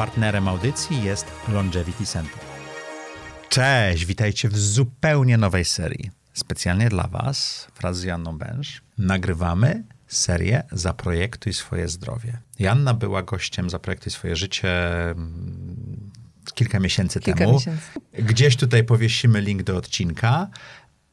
Partnerem audycji jest Longevity Center. Cześć, witajcie w zupełnie nowej serii. Specjalnie dla Was, wraz z Janną Bęż, nagrywamy serię Zaprojektuj swoje zdrowie. Janna była gościem Zaprojektuj swoje życie mm, kilka miesięcy Kilka temu. miesięcy. Gdzieś tutaj powiesimy link do odcinka,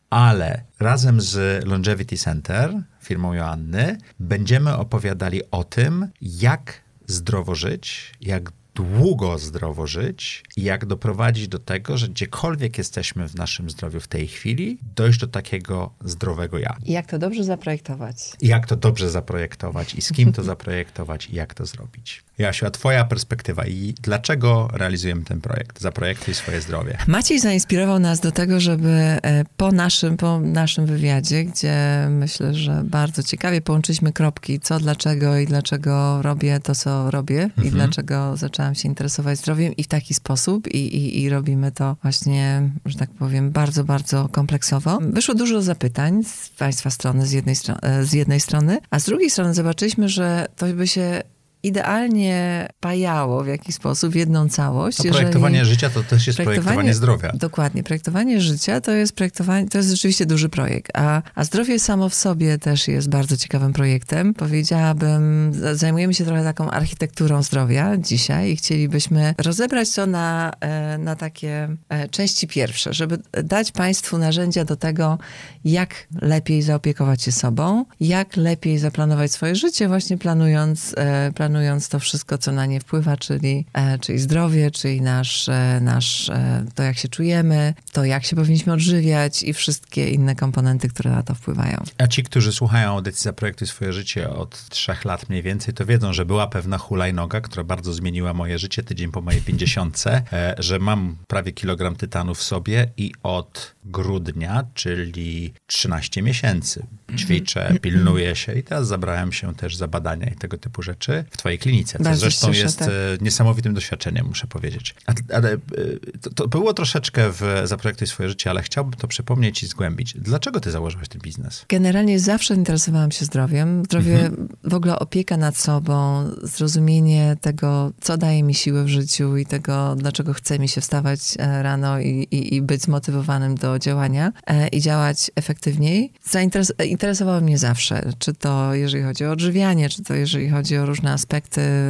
ale razem z Longevity Center, firmą Joanny, będziemy opowiadali o tym, jak zdrowo żyć, jak długo zdrowo żyć i jak doprowadzić do tego, że gdziekolwiek jesteśmy w naszym zdrowiu w tej chwili, dojść do takiego zdrowego ja. I jak to dobrze zaprojektować? I jak to dobrze zaprojektować i z kim to zaprojektować i jak to zrobić. Jasiu, a twoja perspektywa i dlaczego realizujemy ten projekt? Zaprojektuj swoje zdrowie. Maciej zainspirował nas do tego, żeby e, po naszym, po naszym wywiadzie, gdzie myślę, że bardzo ciekawie połączyliśmy kropki, co, dlaczego i dlaczego robię to, co robię i dlaczego zaczęłam się interesować zdrowiem i w taki sposób i, i, i robimy to właśnie, że tak powiem, bardzo, bardzo kompleksowo. Wyszło dużo zapytań z państwa strony, z jednej, z jednej strony, a z drugiej strony zobaczyliśmy, że to by się idealnie pajało w jakiś sposób jedną całość. To projektowanie jeżeli- życia to też jest projektowanie, zdrowia. Dokładnie. Projektowanie życia to jest projektowanie, to jest rzeczywiście duży projekt, a, a zdrowie samo w sobie też jest bardzo ciekawym projektem. Powiedziałabym, zajmujemy się trochę taką architekturą zdrowia dzisiaj i chcielibyśmy rozebrać to na, e, na takie e, części pierwsze, żeby dać Państwu narzędzia do tego, jak lepiej zaopiekować się sobą, jak lepiej zaplanować swoje życie, właśnie planując, e, planując to wszystko, co na nie wpływa, czyli, e, czyli zdrowie, czyli nasz, e, nasz, e, to, jak się czujemy, to, jak się powinniśmy odżywiać i wszystkie inne komponenty, które na to wpływają. A ci, którzy słuchają audycji Zaprojektuj swoje życie od trzech lat mniej więcej, to wiedzą, że była pewna hulajnoga, która bardzo zmieniła moje życie tydzień po mojej pięćdziesiątce, że mam prawie kilogram tytanu w sobie i od grudnia, czyli 13 miesięcy. Ćwiczę, pilnuję się i teraz zabrałem się też za badania i tego typu rzeczy w twojej klinice, co Bardzo zresztą jest tak. e, niesamowitym doświadczeniem, muszę powiedzieć. Ale to, to było troszeczkę w Zaprojektuj swoje życie, ale chciałbym to przypomnieć i zgłębić. Dlaczego ty założyłeś ten biznes? Generalnie zawsze interesowałam się zdrowiem. Zdrowie, w ogóle opieka nad sobą, zrozumienie tego, co daje mi siłę w życiu i tego, dlaczego chce mi się wstawać e, rano i, i, i być zmotywowanym do działania e, i działać efektywniej. Zainteres interesowało mnie zawsze, czy to jeżeli chodzi o odżywianie, czy to jeżeli chodzi o różne aspekty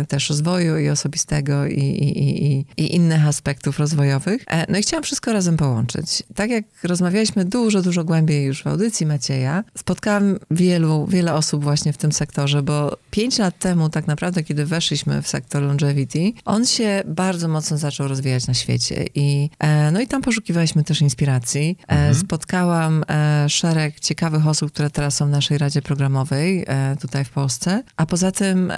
też rozwoju i osobistego i, i, i, i, innych aspektów rozwojowych. E, No i chciałam wszystko razem połączyć. Tak jak rozmawialiśmy dużo, dużo głębiej już w audycji Macieja, spotkałam wielu, wiele osób właśnie w tym sektorze, bo pięć lat temu tak naprawdę, kiedy weszliśmy w sektor longevity, on się bardzo mocno zaczął rozwijać na świecie i e, no i tam poszukiwaliśmy też inspiracji. E, Spotkałam e, szereg ciekawych osób, które teraz są w naszej Radzie Programowej tutaj w Polsce, a poza tym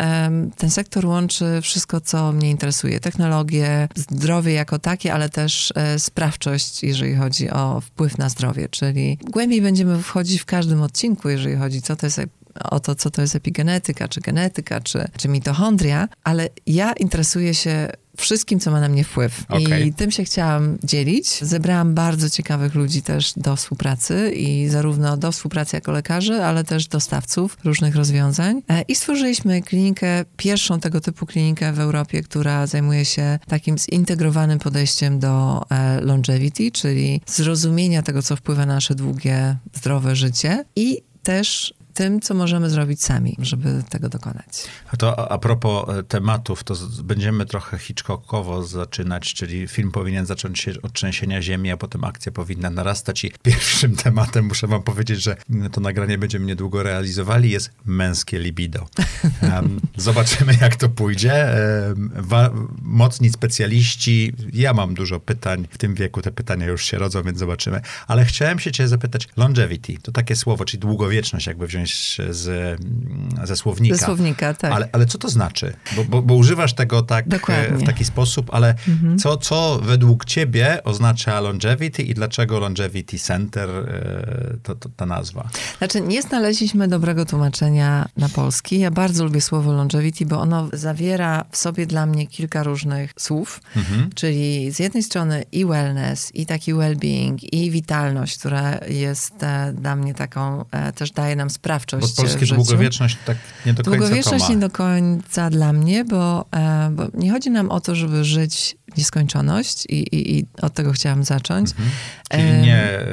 ten sektor łączy wszystko, co mnie interesuje. Technologię, zdrowie jako takie, ale też e, sprawczość, jeżeli chodzi o wpływ na zdrowie, czyli głębiej będziemy wchodzić w każdym odcinku, jeżeli chodzi co to jest o to, co to jest epigenetyka, czy genetyka, czy, czy mitochondria, ale ja interesuję się wszystkim, co ma na mnie wpływ. Okej. I tym się chciałam dzielić. Zebrałam bardzo ciekawych ludzi też do współpracy i zarówno do współpracy jako lekarzy, ale też dostawców różnych rozwiązań. E, I stworzyliśmy klinikę, pierwszą tego typu klinikę w Europie, która zajmuje się takim zintegrowanym podejściem do e, longevity, czyli zrozumienia tego, co wpływa na nasze długie, zdrowe życie i też tym, co możemy zrobić sami, żeby tego dokonać. A to a, propos e, tematów, to będziemy trochę Hitchcockowo zaczynać, czyli film powinien zacząć się od trzęsienia ziemi, a potem akcja powinna narastać i pierwszym tematem, muszę wam powiedzieć, że mm, to nagranie będziemy niedługo realizowali, jest męskie libido. Zobaczymy, jak to pójdzie. Mocni specjaliści, ja mam dużo pytań, w tym wieku te pytania już się rodzą, więc zobaczymy. Ale chciałem się cię zapytać, longevity, to takie słowo, czyli długowieczność, jakby wziąć z, mm, ze słownika. Ze słownika, tak. Ale, ale co to znaczy? Bo, bo, bo używasz tego tak e, Dokładnie. Mhm. w taki sposób, ale co, co według ciebie oznacza longevity i dlaczego longevity center e, to, to ta nazwa? Znaczy, nie znaleźliśmy dobrego tłumaczenia na polski. Ja bardzo lubię słowo longevity, bo ono zawiera w sobie dla mnie kilka różnych słów, czyli z jednej strony i wellness, i taki well-being, i witalność, która jest e, dla mnie taką, też daje nam sprawczość sprawczość Bo polskie długowieczność tak nie do końca Długowieczność nie do końca dla mnie, bo, e, bo nie chodzi nam o to, żeby żyć nieskończoność i, i, i od tego chciałam zacząć. Mhm. Czyli nie e,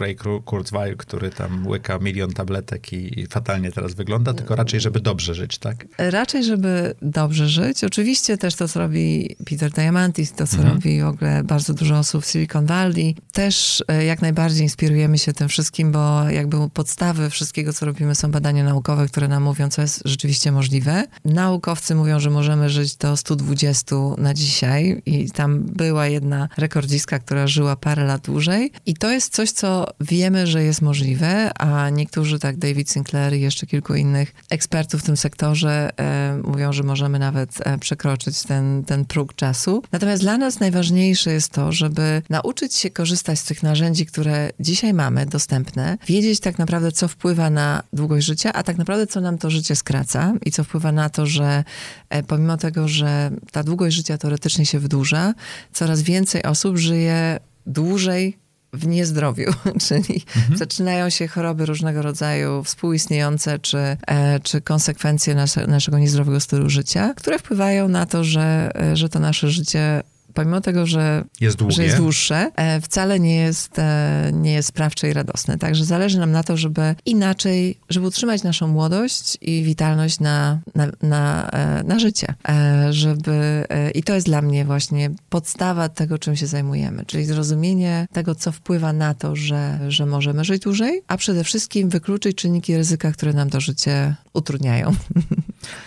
Ray Kurzweil, który tam łyka milion tabletek i, i, fatalnie teraz wygląda, tylko raczej, żeby dobrze żyć, tak? Raczej, żeby dobrze żyć. Oczywiście też to, co robi Peter Diamantis, to, co mhm. robi w ogóle bardzo dużo osób w Silicon Valley. Też e, jak najbardziej inspirujemy się tym wszystkim, bo jakby podstawy wszystkiego, co robimy, są badania naukowe, które nam mówią, co jest rzeczywiście możliwe. Naukowcy mówią, że możemy żyć do 120 na dzisiaj i i tam była jedna rekordziska, która żyła parę lat dłużej. I to jest coś, co wiemy, że jest możliwe, a niektórzy, tak David Sinclair i jeszcze kilku innych ekspertów w tym sektorze e, mówią, że możemy nawet e, przekroczyć ten, ten próg czasu. Natomiast dla nas najważniejsze jest to, żeby nauczyć się korzystać z tych narzędzi, które dzisiaj mamy dostępne, wiedzieć tak naprawdę, co wpływa na długość życia, a tak naprawdę, co nam to życie skraca i co wpływa na to, że e, pomimo tego, że ta długość życia teoretycznie się wydłuża, coraz więcej osób żyje dłużej w niezdrowiu, czyli mhm. zaczynają się choroby różnego rodzaju, współistniejące, czy, e, czy konsekwencje nasze, naszego niezdrowego stylu życia, które wpływają na to, że, e, że to nasze życie pomimo tego, że jest, że jest dłuższe, e, wcale nie jest, e, nie jest sprawcze i radosne. Także zależy nam na to, żeby inaczej, żeby utrzymać naszą młodość i witalność na, na, na, e, na życie. Żeby, I to jest dla mnie właśnie podstawa tego, czym się zajmujemy, czyli zrozumienie tego, co wpływa na to, że, że możemy żyć dłużej, a przede wszystkim wykluczyć czynniki ryzyka, które nam to życie utrudniają.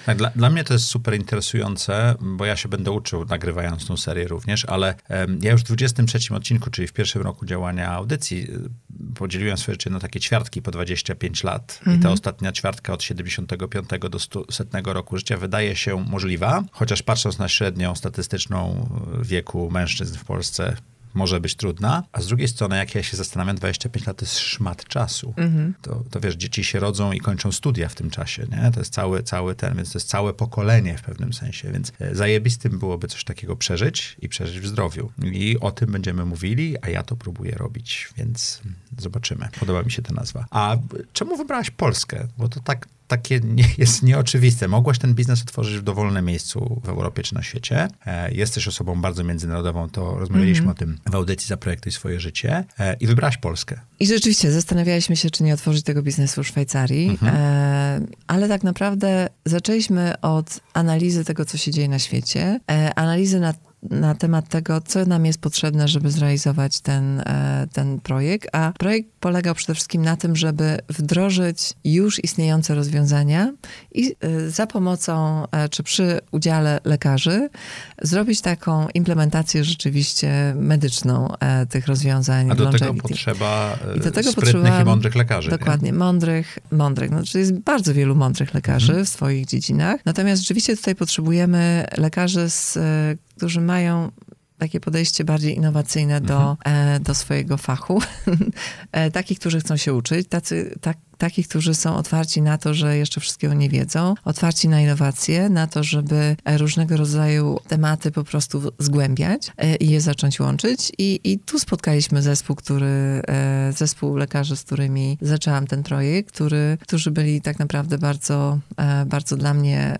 Tak, dla, dla mnie to jest super interesujące, bo ja się będę uczył nagrywając tą serię również, ale ja już w 23 odcinku, czyli w pierwszym roku działania audycji, y, podzieliłem swoje życie na takie ćwiartki po 25 lat. Mhm. I ta mhm. ostatnia ćwiartka od 75 do 100 roku życia wydaje się możliwa, chociaż patrząc na średnią statystyczną wieku mężczyzn w Polsce, może być trudna, a z drugiej strony, jak ja się zastanawiam, 25 lat to jest szmat czasu. Mhm. To, to wiesz, dzieci się rodzą i kończą studia w tym czasie, nie? To jest cały, cały ten, więc to jest całe pokolenie w pewnym sensie, więc e, zajebistym byłoby coś takiego przeżyć i przeżyć w zdrowiu. I o tym będziemy mówili, a ja to próbuję robić, więc zobaczymy. Podoba mi się ta nazwa. A czemu wybrałaś Polskę? Bo to tak takie nie, jest nieoczywiste. Mogłaś ten biznes otworzyć w dowolnym miejscu w Europie czy na świecie. E, jesteś osobą bardzo międzynarodową, to rozmawialiśmy mm -hmm. o tym w audycji Zaprojektuj swoje życie e, i wybrałaś Polskę. I rzeczywiście zastanawialiśmy się, czy nie otworzyć tego biznesu w Szwajcarii, mm -hmm. ale tak naprawdę zaczęliśmy od analizy tego, co się dzieje na świecie, analizy nad na temat tego, co nam jest potrzebne, żeby zrealizować ten, e, ten projekt. A projekt polegał przede wszystkim na tym, żeby wdrożyć już istniejące rozwiązania i e, za pomocą, e, czy przy udziale lekarzy, zrobić taką implementację rzeczywiście medyczną tych rozwiązań. A do longevity. tego potrzeba I do tego sprytnych i mądrych lekarzy. Dokładnie, nie? mądrych, mądrych. Czyli jest bardzo wielu mądrych lekarzy mhm. w swoich dziedzinach. Natomiast rzeczywiście tutaj potrzebujemy lekarzy z którzy mają takie podejście bardziej innowacyjne do, mhm. E, do swojego fachu. E, takich, którzy chcą się uczyć, tacy, tak, takich, którzy są otwarci na to, że jeszcze wszystkiego nie wiedzą, otwarci na innowacje, na to, żeby różnego rodzaju tematy po prostu zgłębiać e, i je zacząć łączyć. I, i tu spotkaliśmy zespół, który, e, zespół lekarzy, z którymi zaczęłam ten projekt, który, którzy byli tak naprawdę bardzo, e, bardzo dla mnie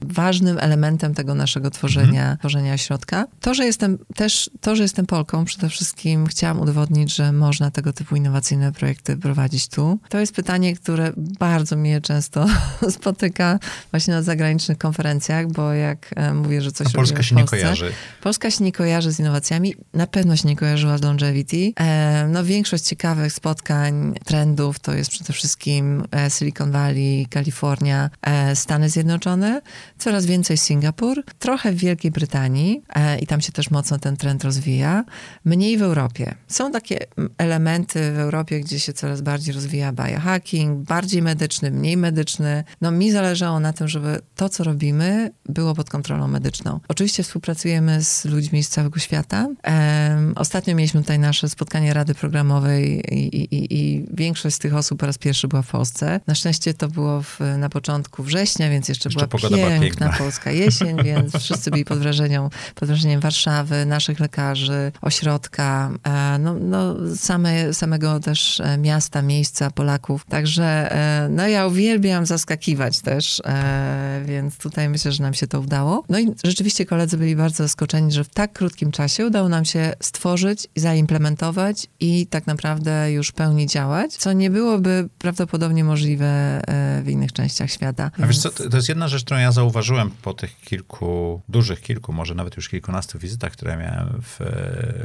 ważnym elementem tego naszego tworzenia, mhm. tworzenia ośrodka. To, że jestem też, to, że jestem Polką, przede wszystkim chciałam udowodnić, że można tego typu innowacyjne projekty prowadzić tu. To jest pytanie, pytanie, które bardzo mnie często spotyka właśnie na zagranicznych konferencjach, bo jak e, mówię, że coś A Polska się Polsce, nie kojarzy. Polska się nie kojarzy z innowacjami, na pewno się nie kojarzyła z longevity. E, no większość ciekawych spotkań, trendów to jest przede wszystkim e, Silicon Valley, Kalifornia, Stany Zjednoczone, coraz więcej Singapur, trochę w Wielkiej Brytanii i tam się też mocno ten trend rozwija, mniej w Europie. Są takie elementy w Europie, gdzie się coraz bardziej rozwija biohacking, biohacking, bardziej medyczny, mniej medyczny. No mi zależało na tym, żeby to, co robimy, było pod kontrolą medyczną. Oczywiście współpracujemy z ludźmi z całego świata. Um, ostatnio mieliśmy tutaj nasze spotkanie Rady Programowej i, i, i, większość z tych osób po raz pierwszy była w Polsce. Na szczęście to było w, na początku września, więc jeszcze, jeszcze była piękna, piękna polska jesień, więc wszyscy byli pod, wrażeniem, pod wrażeniem Warszawy, naszych lekarzy, ośrodka, e, no, no same, samego też e, miasta, miejsca, Polaków. Także e, no ja uwielbiam zaskakiwać też, e, więc tutaj myślę, że nam się to udało. No i rzeczywiście koledzy byli bardzo zaskoczeni, że w tak krótkim czasie udało nam się stworzyć, zaimplementować i tak naprawdę już pełni działać, co nie byłoby prawdopodobnie możliwe e, w innych częściach świata. A wiesz co, to jest jedna rzecz, którą ja zauważyłem po tych kilku, dużych kilku, może nawet już kilkunastu wizytach, które miałem w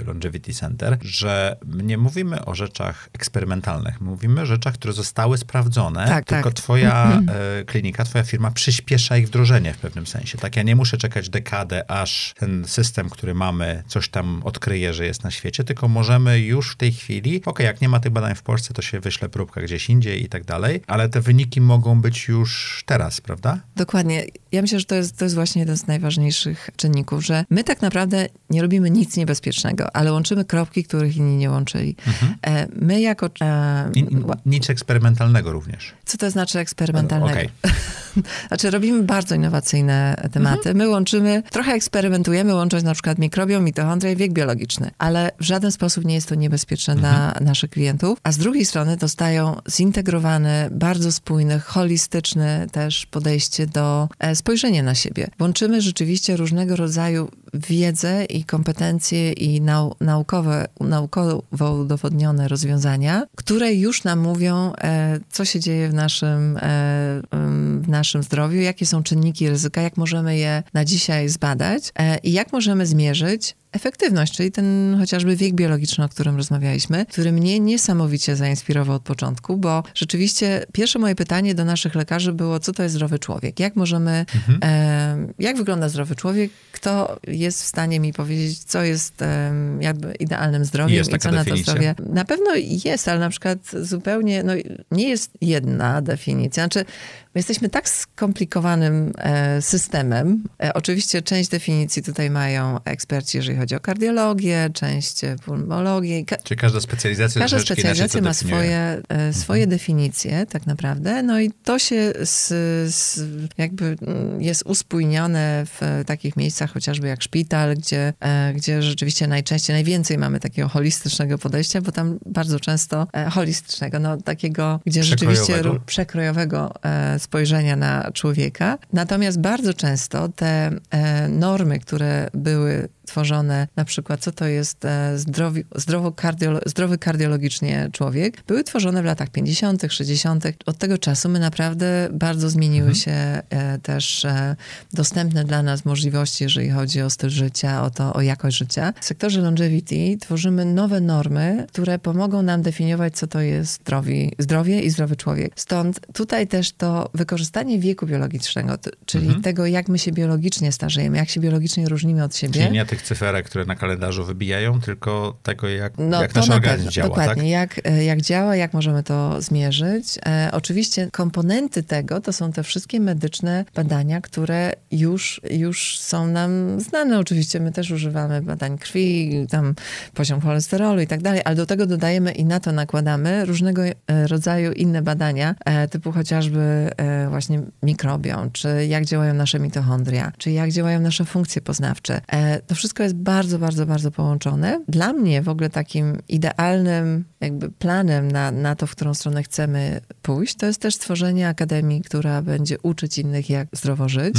Longevity Center, że nie mówimy o rzeczach eksperymentalnych, mówimy o rzeczach, które zostały sprawdzone, Tak, tylko tak. twoja e, klinika, twoja firma przyspiesza ich wdrożenie w pewnym sensie. Tak, ja nie muszę czekać dekadę, aż ten system, który mamy, coś tam odkryje, że jest na świecie, tylko możemy już w tej chwili, okej, jak nie ma tych badań w Polsce, to się wyśle próbka gdzieś indziej i tak dalej, ale te wyniki mogą być już teraz, prawda? Dokładnie. Ja myślę, że to jest, to jest właśnie jeden z najważniejszych czynników, że my tak naprawdę nie robimy nic niebezpiecznego, ale łączymy kropki, których inni nie łączyli. E, My jako... e, nic eksperymentalnego również. Co to znaczy eksperymentalnego? Okej. Znaczy robimy bardzo innowacyjne tematy. My łączymy, trochę eksperymentujemy, łącząc na przykład mikrobiom, mitochondrię i wiek biologiczny, ale w żaden sposób nie jest to niebezpieczne dla naszych klientów. A z drugiej strony dostają zintegrowany, bardzo spójny, holistyczny też podejście do e, spojrzenia na siebie. Łączymy rzeczywiście różnego rodzaju wiedzę i kompetencje i nau naukowe, naukowo udowodnione rozwiązania, które już nam mówią, e, co się dzieje w naszym, e, w naszym zdrowiu, jakie są czynniki ryzyka, jak możemy je na dzisiaj zbadać? E, i jak możemy zmierzyć efektywność, czyli ten chociażby wiek biologiczny, o którym rozmawialiśmy, który mnie niesamowicie zainspirował od początku, bo rzeczywiście pierwsze moje pytanie do naszych lekarzy było, co to jest zdrowy człowiek? Jak możemy, e, jak wygląda zdrowy człowiek? Kto jest w stanie mi powiedzieć, co jest e, jakby idealnym zdrowiem Jest i co na to definicja? zdrowie? Na pewno jest, ale na przykład zupełnie, no nie jest jedna definicja. Znaczy, my jesteśmy tak skomplikowanym e, systemem. E, oczywiście część definicji tutaj mają eksperci, jeżeli chodzi o kardiologię, część e, pulmologię. Ka- Czyli każda specjalizacja Każda specjalizacja ma definiuje. swoje, e, swoje definicje, tak naprawdę. No i to się z, z, jakby mm, jest uspójnione w takich miejscach, chociażby jak szpital, gdzie, e, gdzie rzeczywiście najczęściej, najwięcej mamy takiego holistycznego podejścia, bo tam bardzo często holistycznego, no takiego, gdzie rzeczywiście Przekrojowego. spojrzenia na człowieka. Natomiast bardzo często te normy, które były tworzone, na przykład co to jest e, zdrowi, zdrowo kardiolo, zdrowy kardiologicznie człowiek, były tworzone w latach 50., 60. Od tego czasu my naprawdę bardzo zmieniły się e, też e, dostępne dla nas możliwości, jeżeli chodzi o styl życia, o to, o jakość życia. W sektorze longevity tworzymy nowe normy, które pomogą nam definiować, co to jest zdrowi, zdrowie i zdrowy człowiek. Stąd tutaj też to wykorzystanie wieku biologicznego, czyli tego, jak my się biologicznie starzejemy, jak się biologicznie różnimy od siebie. Czyli nie tych cyferek, które na kalendarzu wybijają, tylko tego, jak, No, jak nasz na organizm pewno, działa, Dokładnie, tak? jak, e, jak działa, jak możemy to zmierzyć. E, oczywiście komponenty tego to są te wszystkie medyczne badania, które już, już są nam znane. Oczywiście my też używamy badań krwi, tam poziom cholesterolu i tak dalej, ale do tego dodajemy i na to nakładamy różnego e, rodzaju inne badania, e, typu chociażby e, właśnie mikrobiom, czy jak działają nasze mitochondria, czy jak działają nasze funkcje poznawcze. E, To wszystko jest bardzo, bardzo, bardzo połączone. Dla mnie w ogóle takim idealnym jakby planem na, na to, w którą stronę chcemy pójść, to jest też stworzenie akademii, która będzie uczyć innych, jak zdrowo żyć.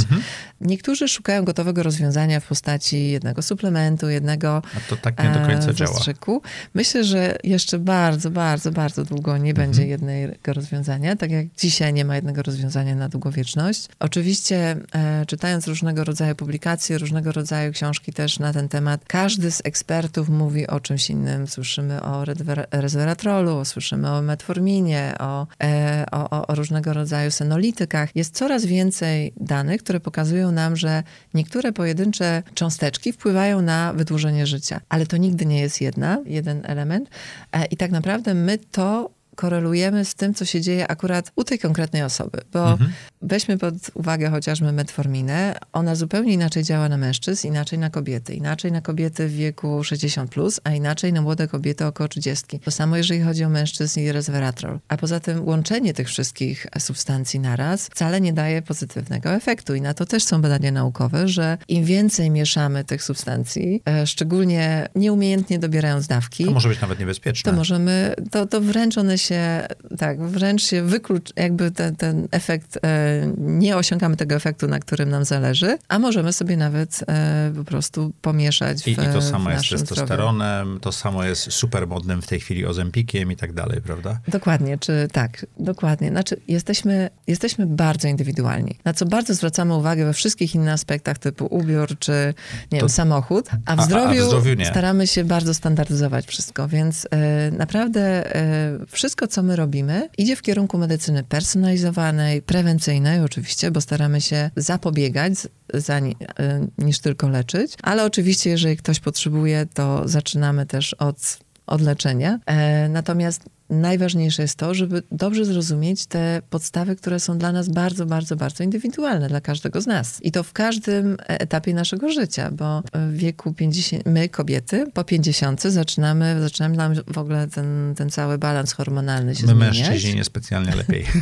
Niektórzy szukają gotowego rozwiązania w postaci jednego suplementu, jednego A to tak nie do końca e, działa. zastrzyku. Myślę, że jeszcze bardzo, bardzo, bardzo długo nie Mhm. będzie jednego rozwiązania, tak jak dzisiaj nie ma jednego rozwiązania na długowieczność. Oczywiście e, czytając różnego rodzaju publikacje, różnego rodzaju książki też na ten temat, każdy z ekspertów mówi o czymś innym. Słyszymy o resveratrolu, słyszymy o metforminie, o, e, o, o, o różnego rodzaju senolitykach. Jest coraz więcej danych, które pokazują nam, że niektóre pojedyncze cząsteczki wpływają na wydłużenie życia, ale to nigdy nie jest jedna, jeden element. E, I tak naprawdę my to korelujemy z tym, co się dzieje akurat u tej konkretnej osoby. Bo weźmy pod uwagę chociażby metforminę. Ona zupełnie inaczej działa na mężczyzn, inaczej na kobiety. Inaczej na kobiety w wieku 60+, plus, a inaczej na młode kobiety około 30. To samo jeżeli chodzi o mężczyzn i resveratrol. A poza tym łączenie tych wszystkich substancji naraz wcale nie daje pozytywnego efektu. I na to też są badania naukowe, że im więcej mieszamy tych substancji, e, szczególnie nieumiejętnie dobierając dawki, To może być nawet niebezpieczne. to możemy, to, to wręcz one się się, tak, wręcz się wyklucz, jakby ten, ten efekt, e, nie osiągamy tego efektu, na którym nam zależy, a możemy sobie nawet e, po prostu pomieszać w I, i to samo jest testosteronem, zdrowiu. to samo jest super modnym w tej chwili ozempikiem i tak dalej, prawda? Dokładnie, czy tak, dokładnie. Znaczy, jesteśmy, jesteśmy bardzo indywidualni, na co bardzo zwracamy uwagę we wszystkich innych aspektach, typu ubiór, czy nie To- wiem, samochód, a w a- a w zdrowiu, zdrowiu staramy się bardzo standaryzować wszystko, więc e, naprawdę e, wszystko, co my robimy, idzie w kierunku medycyny personalizowanej, prewencyjnej oczywiście, bo staramy się zapobiegać, za, e, niż tylko leczyć, ale oczywiście, jeżeli ktoś potrzebuje, to zaczynamy też od od leczenia. E, natomiast najważniejsze jest to, żeby dobrze zrozumieć te podstawy, które są dla nas bardzo, bardzo, bardzo indywidualne dla każdego z nas. I to w każdym etapie naszego życia, bo w wieku 50, my kobiety po 50 zaczynamy, zaczynamy nam w ogóle ten, ten cały balans hormonalny się My zmieniać. mężczyźni niespecjalnie lepiej.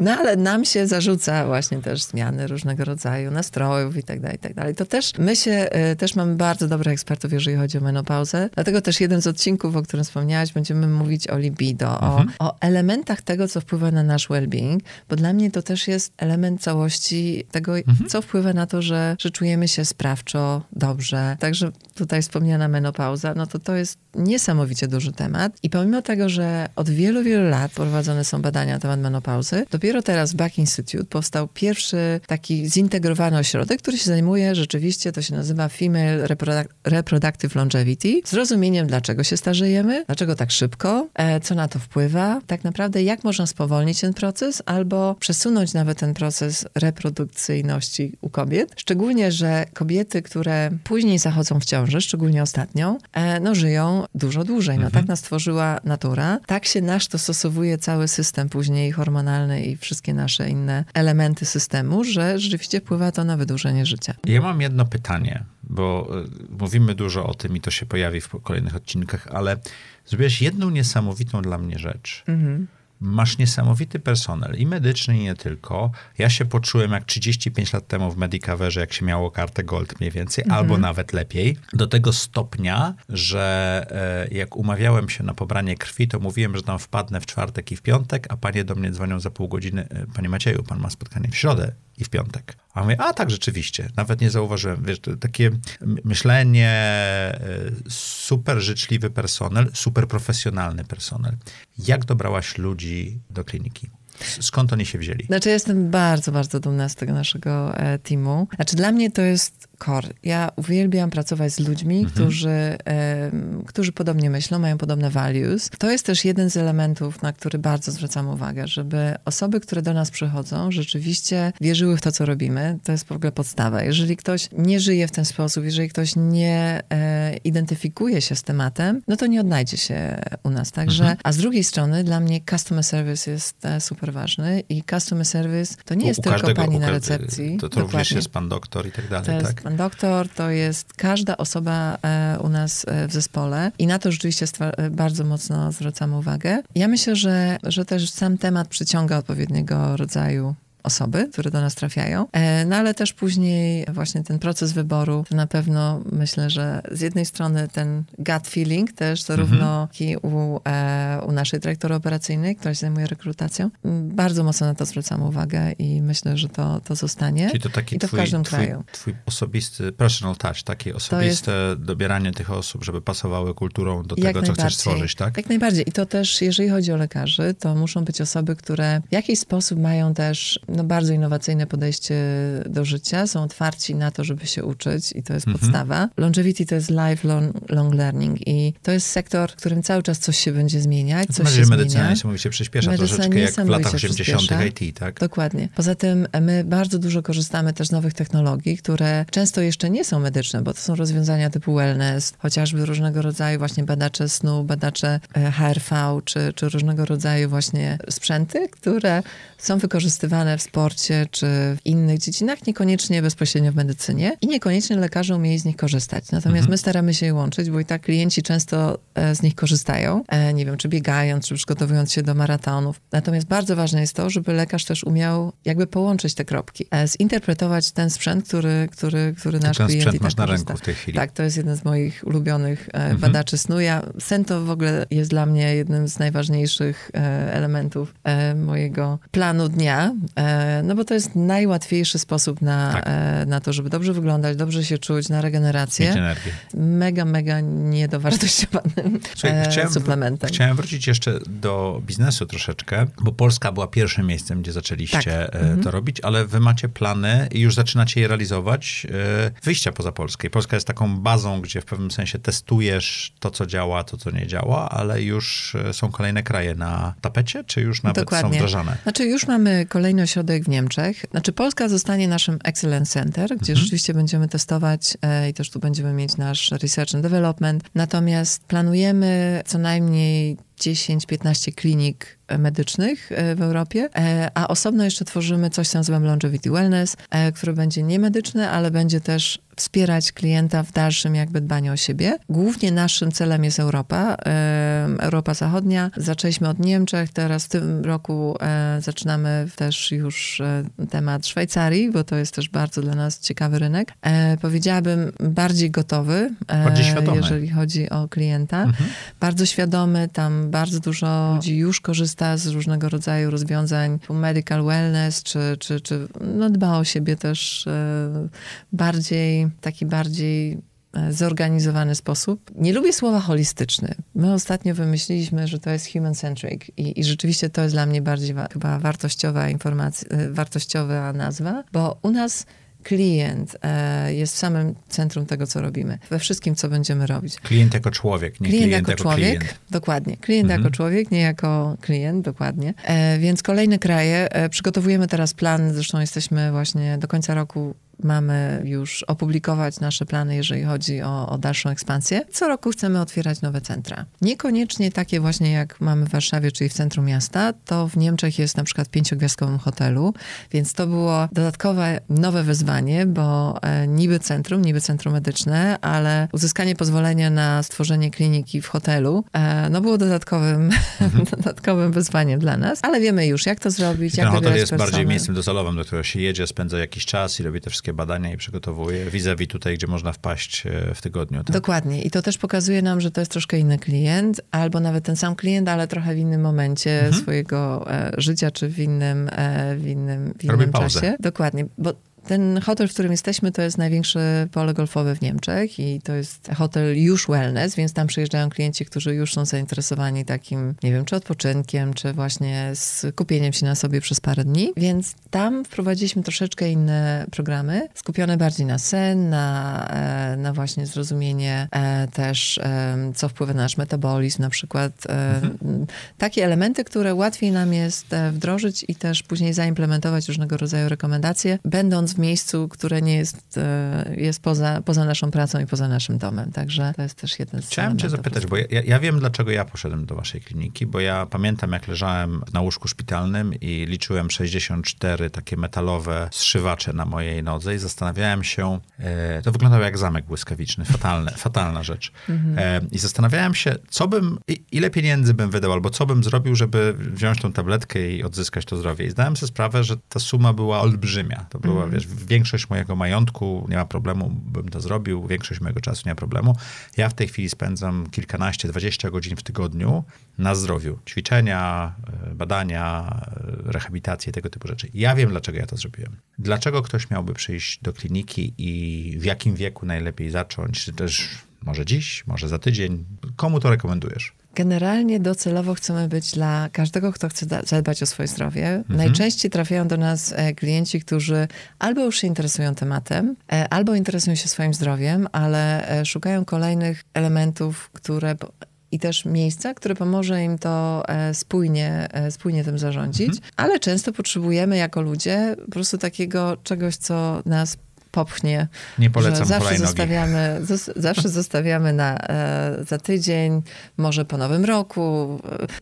No ale nam się zarzuca właśnie też zmiany różnego rodzaju nastrojów i tak dalej, i tak dalej. To też my się, y, też mamy bardzo dobrych ekspertów, jeżeli chodzi o menopauzę. Dlatego też jeden z odcinków, o którym wspomniałaś, będziemy mówić o libido, o, o elementach tego, co wpływa na nasz well-being, bo dla mnie to też jest element całości tego, co wpływa na to, że, że czujemy się sprawczo, dobrze. Także tutaj wspomniana menopauza, no to to jest niesamowicie duży temat. I pomimo tego, że od wielu, wielu lat prowadzone są badania na temat menopauzy, dopiero teraz w Back Institute powstał pierwszy taki zintegrowany ośrodek, który się zajmuje rzeczywiście, to się nazywa Female Reproduc- Reproductive Longevity, zrozumieniem, dlaczego się starzejemy, dlaczego tak szybko, e, co na to wpływa, tak naprawdę jak można spowolnić ten proces albo przesunąć nawet ten proces reprodukcyjności u kobiet. Szczególnie, że kobiety, które później zachodzą w ciąży, szczególnie ostatnią, e, no żyją dużo dłużej. No tak nas stworzyła natura, tak się nasz dostosowuje cały system później hormonalny i wszystkie nasze inne elementy systemu, że rzeczywiście wpływa to na wydłużenie życia. Ja mam jedno pytanie, bo y, mówimy dużo o tym i to się pojawi w kolejnych odcinkach, ale zrobiłeś jedną niesamowitą dla mnie rzecz. Masz niesamowity personel i medyczny, i nie tylko. Ja się poczułem jak 35 lat temu w Medicaverze, jak się miało kartę Gold mniej więcej, albo nawet lepiej. Do tego stopnia, że e, jak umawiałem się na pobranie krwi, to mówiłem, że tam wpadnę w czwartek i w piątek, a panie do mnie dzwonią za pół godziny. e, Panie Macieju, pan ma spotkanie w środę i w piątek. A mówię, a tak, rzeczywiście. Nawet nie zauważyłem. Wiesz, takie myślenie, e, super życzliwy personel, super profesjonalny personel. Jak dobrałaś ludzi do kliniki? Skąd oni się wzięli? Znaczy, jestem bardzo, bardzo dumna z tego naszego e, teamu. Znaczy, dla mnie to jest core. Ja uwielbiam pracować z ludźmi, którzy, e, którzy podobnie myślą, mają podobne values. To jest też jeden z elementów, na który bardzo zwracam uwagę, żeby osoby, które do nas przychodzą, rzeczywiście wierzyły w to, co robimy. To jest w ogóle podstawa. Jeżeli ktoś nie żyje w ten sposób, jeżeli ktoś nie e, identyfikuje się z tematem, no to nie odnajdzie się u nas. Także, a z drugiej strony dla mnie customer service jest e, super ważny i customer service to nie jest u tylko każdego- pani na recepcji. To, to również jest pan doktor i tak dalej, tak? Doktor, to jest każda osoba e, u nas e, w zespole i na to rzeczywiście e, bardzo mocno zwracamy uwagę. Ja myślę, że, że też sam temat przyciąga odpowiedniego rodzaju osoby, które do nas trafiają. E, No ale też później właśnie ten proces wyboru, to na pewno myślę, że z jednej strony ten gut feeling też zarówno i u, e, u naszej dyrektory operacyjnej, która się zajmuje rekrutacją, bardzo mocno na to zwracamy uwagę i myślę, że to, to zostanie. Czyli to taki I to w twój, każdym twój, kraju. twój osobisty personal touch, takie osobiste dobieranie tych osób, żeby pasowały kulturą do tego, co chcesz stworzyć, tak? Jak najbardziej. I to też, jeżeli chodzi o lekarzy, to muszą być osoby, które w jakiś sposób mają też no, bardzo innowacyjne podejście do życia, są otwarci na to, żeby się uczyć i to jest Mhm. podstawa. Longevity to jest lifelong long learning i to jest sektor, w którym cały czas coś się będzie zmieniać, Tym coś się medycyna zmienia. niesamowicie przyspiesza Medycyna troszeczkę jak w latach niesamowicie 80. przyspiesza. IT, tak? Dokładnie. Poza tym e, my bardzo dużo korzystamy też z nowych technologii, które często jeszcze nie są medyczne, bo to są rozwiązania typu wellness, chociażby różnego rodzaju właśnie badacze snu, badacze e, HRV, czy, czy różnego rodzaju właśnie sprzęty, które są wykorzystywane w sporcie, czy w innych dziedzinach, niekoniecznie bezpośrednio w medycynie i niekoniecznie lekarze umieli z nich korzystać. Natomiast mhm. my staramy się je łączyć, bo i tak klienci często e, z nich korzystają. E, nie wiem, czy biegając, czy przygotowując się do maratonów. Natomiast bardzo ważne jest to, żeby lekarz też umiał jakby połączyć te kropki, e, zinterpretować ten sprzęt, który, który, który nasz ten klient sprzęt i tak masz na korzysta. ręku w tej chwili. Tak, to jest jeden z moich ulubionych mhm. badaczy snu. Ja, sen to w ogóle jest dla mnie jednym z najważniejszych elementów mojego planu dnia, no bo to jest najłatwiejszy sposób na, tak. na to, żeby dobrze wyglądać, dobrze się czuć, na regenerację. Mega, mega niedowartościowanym Słuchaj, chciałem, suplementem. Chciałem wrócić jeszcze do biznesu troszeczkę, bo Polska była pierwszym miejscem, gdzie zaczęliście tak. to mhm. robić, ale wy macie plany i już zaczynacie je realizować wyjścia poza Polskę. I Polska jest taką bazą, gdzie w pewnym sensie testujesz to, co działa, to, co nie działa, ale już są kolejne kraje na tapecie, czy już nawet Dokładnie. są wdrażane? Znaczy już mamy kolejny ośrodek w Niemczech. Znaczy Polska zostanie naszym Excellence Center, gdzie mhm. rzeczywiście będziemy testować e, i też tu będziemy mieć nasz research and development. Natomiast planujemy co najmniej 10-15 klinik medycznych e, w Europie, e, a osobno jeszcze tworzymy coś, co nazywam Longevity Wellness, e, który będzie niemedyczny, ale będzie też wspierać klienta w dalszym jakby dbaniu o siebie. Głównie naszym celem jest Europa, Europa Zachodnia. Zaczęliśmy od Niemczech, teraz w tym roku zaczynamy też już temat Szwajcarii, bo to jest też bardzo dla nas ciekawy rynek. Powiedziałabym bardziej gotowy, bardziej jeżeli chodzi o klienta. Mhm. Bardzo świadomy, tam bardzo dużo ludzi już korzysta z różnego rodzaju rozwiązań, medical wellness, czy, czy, czy no dba o siebie też e, bardziej, taki bardziej e, zorganizowany sposób. Nie lubię słowa holistyczny. My ostatnio wymyśliliśmy, że to jest human-centric i, i rzeczywiście to jest dla mnie bardziej wa chyba wartościowa informacja, e, wartościowa nazwa, bo u nas klient e, jest w samym centrum tego, co robimy. We wszystkim, co będziemy robić. Klient jako człowiek, nie klient, klient jako, jako, człowiek. Klient. Dokładnie. Klient mhm. jako człowiek, nie jako klient, dokładnie. E, więc kolejne kraje. E, przygotowujemy teraz plan, zresztą jesteśmy właśnie do końca roku mamy już opublikować nasze plany, jeżeli chodzi o, o, dalszą ekspansję. Co roku chcemy otwierać nowe centra. Niekoniecznie takie właśnie jak mamy w Warszawie, czyli w centrum miasta, to w Niemczech jest na przykład pięciogwiazdkowym hotelu, więc to było dodatkowe nowe wyzwanie, bo e, niby centrum, niby centrum medyczne, ale uzyskanie pozwolenia na stworzenie kliniki w hotelu, e, no było dodatkowym, mhm. dodatkowym wyzwaniem dla nas, ale wiemy już, jak to zrobić, jak Ten hotel jest personel. bardziej miejscem docelowym, do którego się jedzie, spędza jakiś czas i robi te wszystkie badania i przygotowuje vis-a-vis tutaj, gdzie można wpaść e, w tygodniu. Tak? Dokładnie. I to też pokazuje nam, że to jest troszkę inny klient, albo nawet ten sam klient, ale trochę w innym momencie mhm. swojego e, życia, czy w innym, e, w innym, w innym czasie. Dokładnie. Bo ten hotel, w którym jesteśmy, to jest największy pole golfowe w Niemczech i to jest hotel już wellness, więc tam przyjeżdżają klienci, którzy już są zainteresowani takim, nie wiem, czy odpoczynkiem, czy właśnie skupieniem się na sobie przez parę dni. Więc tam wprowadziliśmy troszeczkę inne programy, skupione bardziej na sen, na, e, na właśnie zrozumienie e, też, e, co wpływa na nasz metabolizm, na przykład mhm. takie elementy, które łatwiej nam jest wdrożyć i też później zaimplementować różnego rodzaju rekomendacje, będąc w miejscu, które nie jest, e, jest poza, poza naszą pracą i poza naszym domem. Także to jest też jeden z Chciałem cię zapytać, bo ja, ja wiem, dlaczego ja poszedłem do waszej kliniki, bo ja pamiętam, jak leżałem na łóżku szpitalnym i liczyłem 64 takie metalowe zszywacze na mojej nodze i zastanawiałem się, e, to wyglądało jak zamek błyskawiczny, fatalne, fatalna rzecz. Mhm. E, I zastanawiałem się, co bym, ile pieniędzy bym wydał, albo co bym zrobił, żeby wziąć tą tabletkę i odzyskać to zdrowie. I zdałem sobie sprawę, że ta suma była olbrzymia. To była, mhm. wiesz, większość mojego majątku, nie ma problemu, bym to zrobił, większość mojego czasu nie ma problemu. Ja w tej chwili spędzam kilkanaście, dwadzieścia godzin w tygodniu na zdrowiu. Ćwiczenia, e, badania, e, rehabilitacje, tego typu rzeczy. Ja wiem, dlaczego ja to zrobiłem. Dlaczego ktoś miałby przyjść do kliniki i w jakim wieku najlepiej zacząć, czy też może dziś, może za tydzień. Komu to rekomendujesz? Generalnie docelowo chcemy być dla każdego, kto chce zadbać o swoje zdrowie. Mhm. Najczęściej trafiają do nas e, klienci, którzy albo już się interesują tematem, e, albo interesują się swoim zdrowiem, ale e, szukają kolejnych elementów, które i też miejsca, które pomoże im to spójnie, spójnie tym zarządzić, mhm. ale często potrzebujemy jako ludzie po prostu takiego czegoś, co nas popchnie. Nie polecam zawsze zostawiamy, zos, zawsze zostawiamy na, e, za tydzień, może po nowym roku.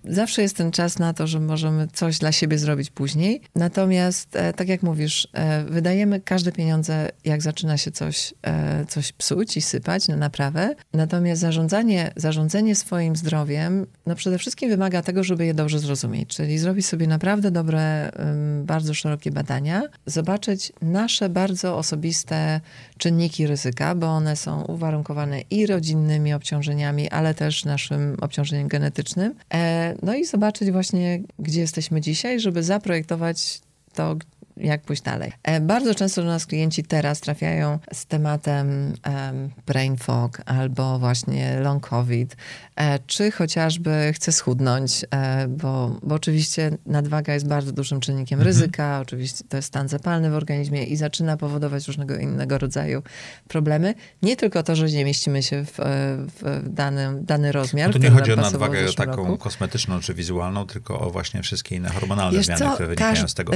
E, Zawsze jest ten czas na to, że możemy coś dla siebie zrobić później. Natomiast, e, tak jak mówisz, e, wydajemy każde pieniądze, jak zaczyna się coś, e, coś psuć i sypać na naprawę. Natomiast zarządzanie, zarządzanie swoim zdrowiem, no przede wszystkim wymaga tego, żeby je dobrze zrozumieć. Czyli zrobić sobie naprawdę dobre, bardzo szerokie badania, zobaczyć nasze bardzo osobiste czynniki ryzyka, bo one są uwarunkowane i rodzinnymi obciążeniami, ale też naszym obciążeniem genetycznym. E, No i zobaczyć właśnie, gdzie jesteśmy dzisiaj, żeby zaprojektować to, jak pójść dalej. E, Bardzo często do nas klienci teraz trafiają z tematem em, brain fog albo właśnie long covid, e, czy chociażby chce schudnąć, e, bo, bo oczywiście nadwaga jest bardzo dużym czynnikiem ryzyka, oczywiście to jest stan zapalny w organizmie i zaczyna powodować różnego innego rodzaju problemy. Nie tylko to, że nie mieścimy się w, w danym, dany rozmiar. No tu nie chodzi o nadwagę taką roku. kosmetyczną czy wizualną, tylko o właśnie wszystkie inne hormonalne Wiesz zmiany, co, które wynikają każ- z tego.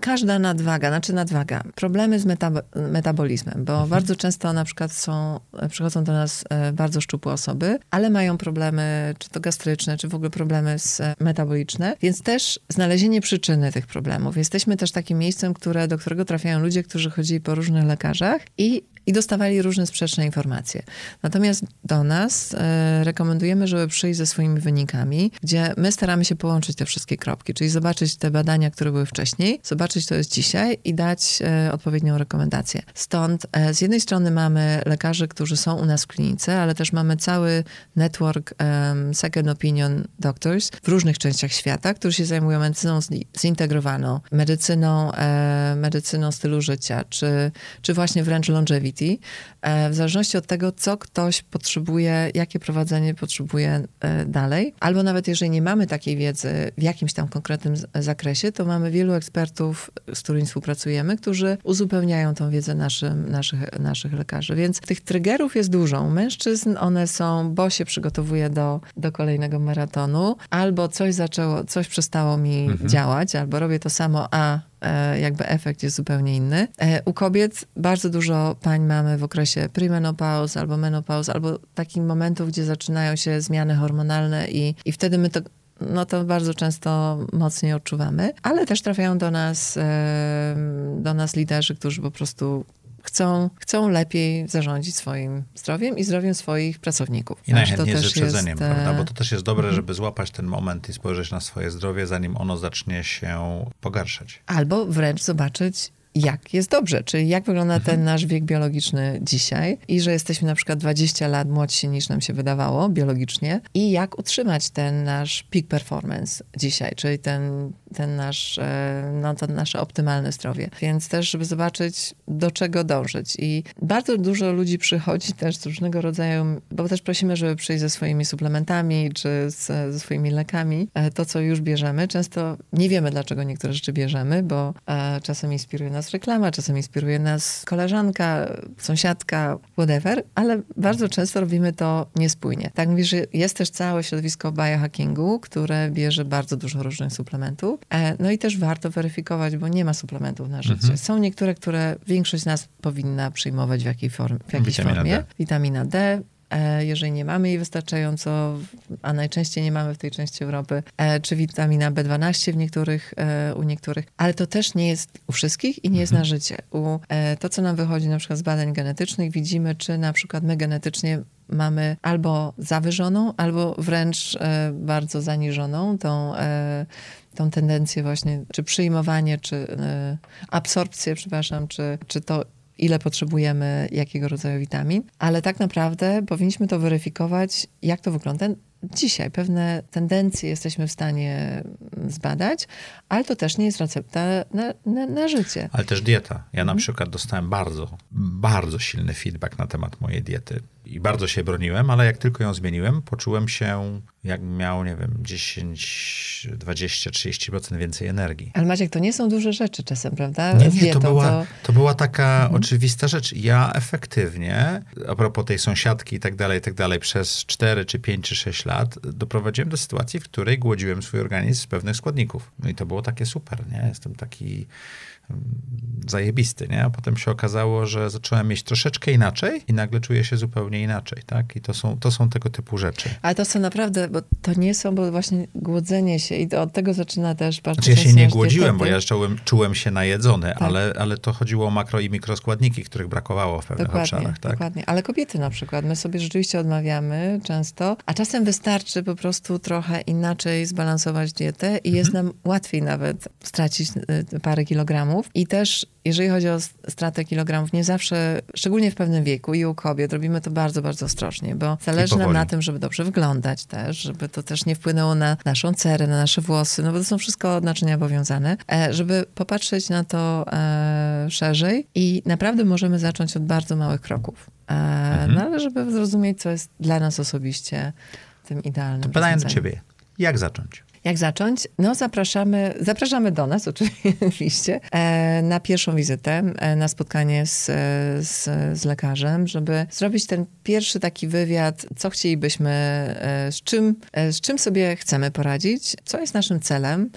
każda nadwaga, znaczy nadwaga, problemy z metab- metabolizmem, bo Mhm. bardzo często na przykład są, przychodzą do nas e, bardzo szczupłe osoby, ale mają problemy, czy to gastryczne, czy w ogóle problemy z, e, metaboliczne, więc też znalezienie przyczyny tych problemów. Jesteśmy też takim miejscem, które, do którego trafiają ludzie, którzy chodzili po różnych lekarzach i i dostawali różne sprzeczne informacje. Natomiast do nas e, rekomendujemy, żeby przyjść ze swoimi wynikami, gdzie my staramy się połączyć te wszystkie kropki, czyli zobaczyć te badania, które były wcześniej, zobaczyć, co jest dzisiaj i dać e, odpowiednią rekomendację. Stąd e, z jednej strony mamy lekarzy, którzy są u nas w klinice, ale też mamy cały network second opinion doctors w różnych częściach świata, którzy się zajmują medycyną zi- zintegrowaną, medycyną, e, medycyną stylu życia, czy, czy właśnie wręcz longevity, e, w zależności od tego, co ktoś potrzebuje, jakie prowadzenie potrzebuje e, dalej. Albo nawet jeżeli nie mamy takiej wiedzy w jakimś tam konkretnym zakresie, to mamy wielu ekspertów, z którymi współpracujemy, którzy uzupełniają tą wiedzę naszym, naszych, naszych lekarzy. Więc tych triggerów jest dużo. U mężczyzn one są, bo się przygotowuję do, do kolejnego maratonu, albo coś zaczęło, coś przestało mi działać, albo robię to samo, a jakby efekt jest zupełnie inny. E, U kobiet bardzo dużo pań mamy w okresie premenopauz albo menopauz, albo takich momentów, gdzie zaczynają się zmiany hormonalne i, i wtedy my to no to bardzo często mocniej odczuwamy, ale też trafiają do nas, em, do nas liderzy, którzy po prostu chcą, chcą lepiej zarządzić swoim zdrowiem i zdrowiem swoich pracowników. I to najchętniej z wyprzedzeniem, jest, prawda? Bo to też jest dobre, żeby złapać ten moment i spojrzeć na swoje zdrowie, zanim ono zacznie się pogarszać. Albo wręcz zobaczyć, jak jest dobrze, czyli jak wygląda Mhm. ten nasz wiek biologiczny dzisiaj i że jesteśmy na przykład 20 lat młodsi niż nam się wydawało biologicznie i jak utrzymać ten nasz peak performance dzisiaj, czyli ten, ten nasz, no to nasze optymalne zdrowie. Więc też, żeby zobaczyć, do czego dążyć. I bardzo dużo ludzi przychodzi też z różnego rodzaju, bo też prosimy, żeby przyjść ze swoimi suplementami czy z, ze swoimi lekami, e, to co już bierzemy. Często nie wiemy, dlaczego niektóre rzeczy bierzemy, bo e, czasem inspiruje nas reklama, czasem inspiruje nas koleżanka, sąsiadka, whatever, ale bardzo często robimy to niespójnie. Tak mówisz, jest też całe środowisko biohackingu, które bierze bardzo dużo różnych suplementów. E, no i też warto weryfikować, bo nie ma suplementów na życie. Są niektóre, które większość z nas powinna przyjmować w, jakiej form, w jakiejś Witamina formie. D. Witamina D, e, jeżeli nie mamy jej wystarczająco, a najczęściej nie mamy w tej części Europy, e, czy witamina B12 w niektórych, u niektórych, ale to też nie jest u wszystkich i nie jest na życie. U, to, co nam wychodzi na przykład z badań genetycznych, widzimy, czy na przykład my genetycznie mamy albo zawyżoną, albo wręcz e, bardzo zaniżoną tą, e, tą tendencję właśnie, czy przyjmowanie, czy e, absorpcję, przepraszam, czy, czy to ile potrzebujemy jakiego rodzaju witamin, ale tak naprawdę powinniśmy to weryfikować, jak to wygląda. Dzisiaj pewne tendencje jesteśmy w stanie zbadać, ale to też nie jest recepta na, na, na życie. Ale też dieta. Ja Mhm. na przykład dostałem bardzo, bardzo silny feedback na temat mojej diety. I bardzo się broniłem, ale jak tylko ją zmieniłem, poczułem się jak miał, nie wiem, 10, 20, 30% więcej energii. Ale Maciek, to nie są duże rzeczy czasem, prawda? Nie, nie, to była, to była taka oczywista rzecz. Ja efektywnie, a propos tej sąsiadki i tak dalej, i tak dalej, przez 4 czy 5 czy 6 lat doprowadziłem do sytuacji, w której głodziłem swój organizm z pewnych składników. No i to było takie super, nie? Jestem taki zajebisty, nie? A potem się okazało, że zacząłem mieć troszeczkę inaczej i nagle czuję się zupełnie inaczej, tak? I to są, to są tego typu rzeczy. Ale to są naprawdę, bo to nie są, bo właśnie głodzenie się i od tego zaczyna też bardzo Znaczy ja się nie głodziłem, bo ja czułem, czułem się najedzony, tak. ale, ale to chodziło o makro i mikroskładniki, których brakowało w pewnych dokładnie, obszarach, tak? Dokładnie, ale kobiety na przykład, my sobie rzeczywiście odmawiamy często, a czasem wystarczy po prostu trochę inaczej zbalansować dietę i mhm. jest nam łatwiej nawet stracić y, parę kilogramów i też jeżeli chodzi o stratę kilogramów, nie zawsze, szczególnie w pewnym wieku i u kobiet, robimy to bardzo, bardzo ostrożnie, bo zależy nam na tym, żeby dobrze wyglądać też, żeby to też nie wpłynęło na naszą cerę, na nasze włosy, no bo to są wszystko naczynia powiązane, e, żeby popatrzeć na to e, szerzej i naprawdę możemy zacząć od bardzo małych kroków. E, mhm. No ale żeby zrozumieć, co jest dla nas osobiście tym idealnym. To pytanie do ciebie. Jak zacząć? Jak zacząć? No zapraszamy, zapraszamy do nas oczywiście e, na pierwszą wizytę, e, na spotkanie z, z, z, lekarzem, żeby zrobić ten pierwszy taki wywiad, co chcielibyśmy, e, z czym, z czym sobie chcemy poradzić, co jest naszym celem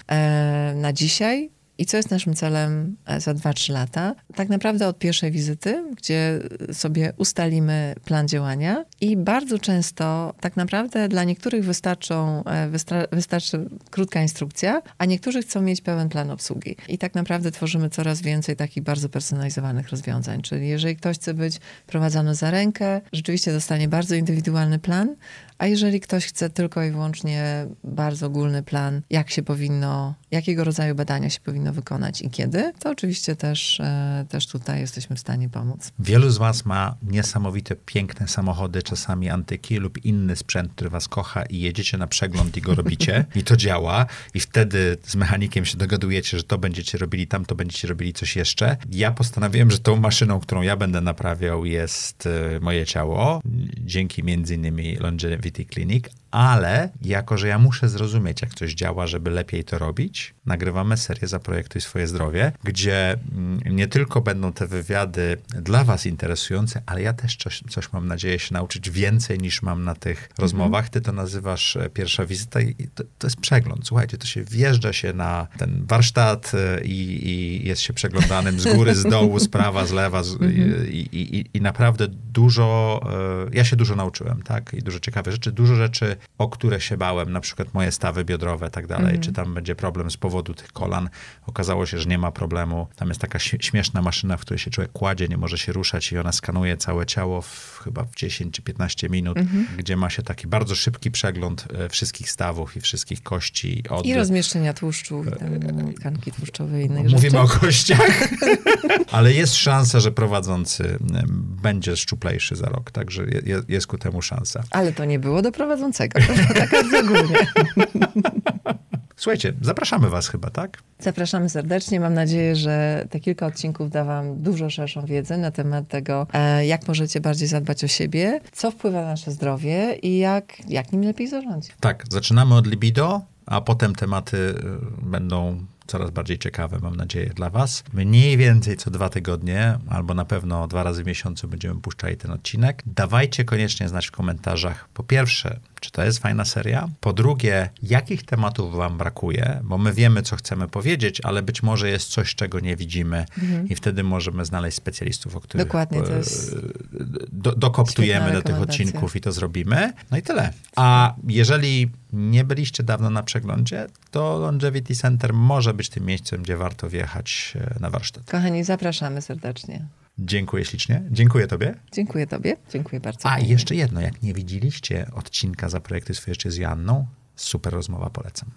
na dzisiaj, i co jest naszym celem e, za 2-3 lata? Tak naprawdę od pierwszej wizyty, gdzie sobie ustalimy plan działania i bardzo często tak naprawdę dla niektórych wystarczą, e, wystarczy krótka instrukcja, a niektórzy chcą mieć pełen plan obsługi. I tak naprawdę tworzymy coraz więcej takich bardzo personalizowanych rozwiązań. Czyli jeżeli ktoś chce być prowadzony za rękę, rzeczywiście dostanie bardzo indywidualny plan, a jeżeli ktoś chce tylko i wyłącznie bardzo ogólny plan, jak się powinno, jakiego rodzaju badania się powinno wykonać i kiedy, to oczywiście też, e, też tutaj jesteśmy w stanie pomóc. Wielu z Was ma niesamowite, piękne samochody, czasami antyki lub inny sprzęt, który Was kocha i jedziecie na przegląd i go robicie i to działa i wtedy z mechanikiem się dogadujecie, że to będziecie robili, tam to będziecie robili coś jeszcze. Ja postanowiłem, że tą maszyną, którą ja będę naprawiał jest e, moje ciało, dzięki między innymi Longevity Clinic, ale jako, że ja muszę zrozumieć, jak coś działa, żeby lepiej to robić, nagrywamy serię Zaprojektuj swoje zdrowie, gdzie mm, nie tylko będą te wywiady dla was interesujące, ale ja też coś, coś mam nadzieję się nauczyć więcej niż mam na tych mhm. rozmowach. Ty to nazywasz e, pierwsza wizyta i to, to, jest przegląd. Słuchajcie, to się wjeżdża się na ten warsztat e, i, i jest się przeglądanym z góry, z dołu, z prawa, z lewa z, mhm. i, i, i, naprawdę dużo, e, ja się dużo nauczyłem, tak? I dużo ciekawych rzeczy, dużo rzeczy o które się bałem, na przykład moje stawy biodrowe, tak dalej, mm. czy tam będzie problem z powodu tych kolan. Okazało się, że nie ma problemu. Tam jest taka śmieszna maszyna, w której się człowiek kładzie, nie może się ruszać i ona skanuje całe ciało w, chyba w 10 czy 15 minut, mm -hmm. gdzie ma się taki bardzo szybki przegląd e, wszystkich stawów i wszystkich kości. Od... I rozmieszczenia tłuszczu, i tkanki tłuszczowej i innych Mówimy rzeczy. o kościach, ale jest szansa, że prowadzący będzie szczuplejszy za rok, także jest ku temu szansa. Ale to nie było do prowadzącego. Tak bardzo ogólnie. Słuchajcie, zapraszamy Was chyba, tak? Zapraszamy serdecznie. Mam nadzieję, że te kilka odcinków da Wam dużo szerszą wiedzę na temat tego, e, jak możecie bardziej zadbać o siebie, co wpływa na nasze zdrowie i jak, jak nim lepiej zarządzić. Tak, zaczynamy od libido, a potem tematy e, będą coraz bardziej ciekawe, mam nadzieję, dla Was. Mniej więcej co dwa tygodnie, albo na pewno dwa razy w miesiącu będziemy puszczali ten odcinek. Dawajcie koniecznie znać w komentarzach, po pierwsze, czy to jest fajna seria? Po drugie, jakich tematów Wam brakuje? Bo my wiemy, co chcemy powiedzieć, ale być może jest coś, czego nie widzimy mhm. i wtedy możemy znaleźć specjalistów, o których Dokładnie, to jest do, dokoptujemy do tych odcinków i to zrobimy. No i tyle. A jeżeli nie byliście dawno na przeglądzie, to Longevity Center może być tym miejscem, gdzie warto wjechać e, na warsztat. Kochani, zapraszamy serdecznie. Dziękuję ślicznie. Dziękuję Tobie. Dziękuję Tobie. Dziękuję bardzo. A, jeszcze jedno. Jak nie widzieliście odcinka za projekty swoje jeszcze z Janną, super rozmowa, polecam.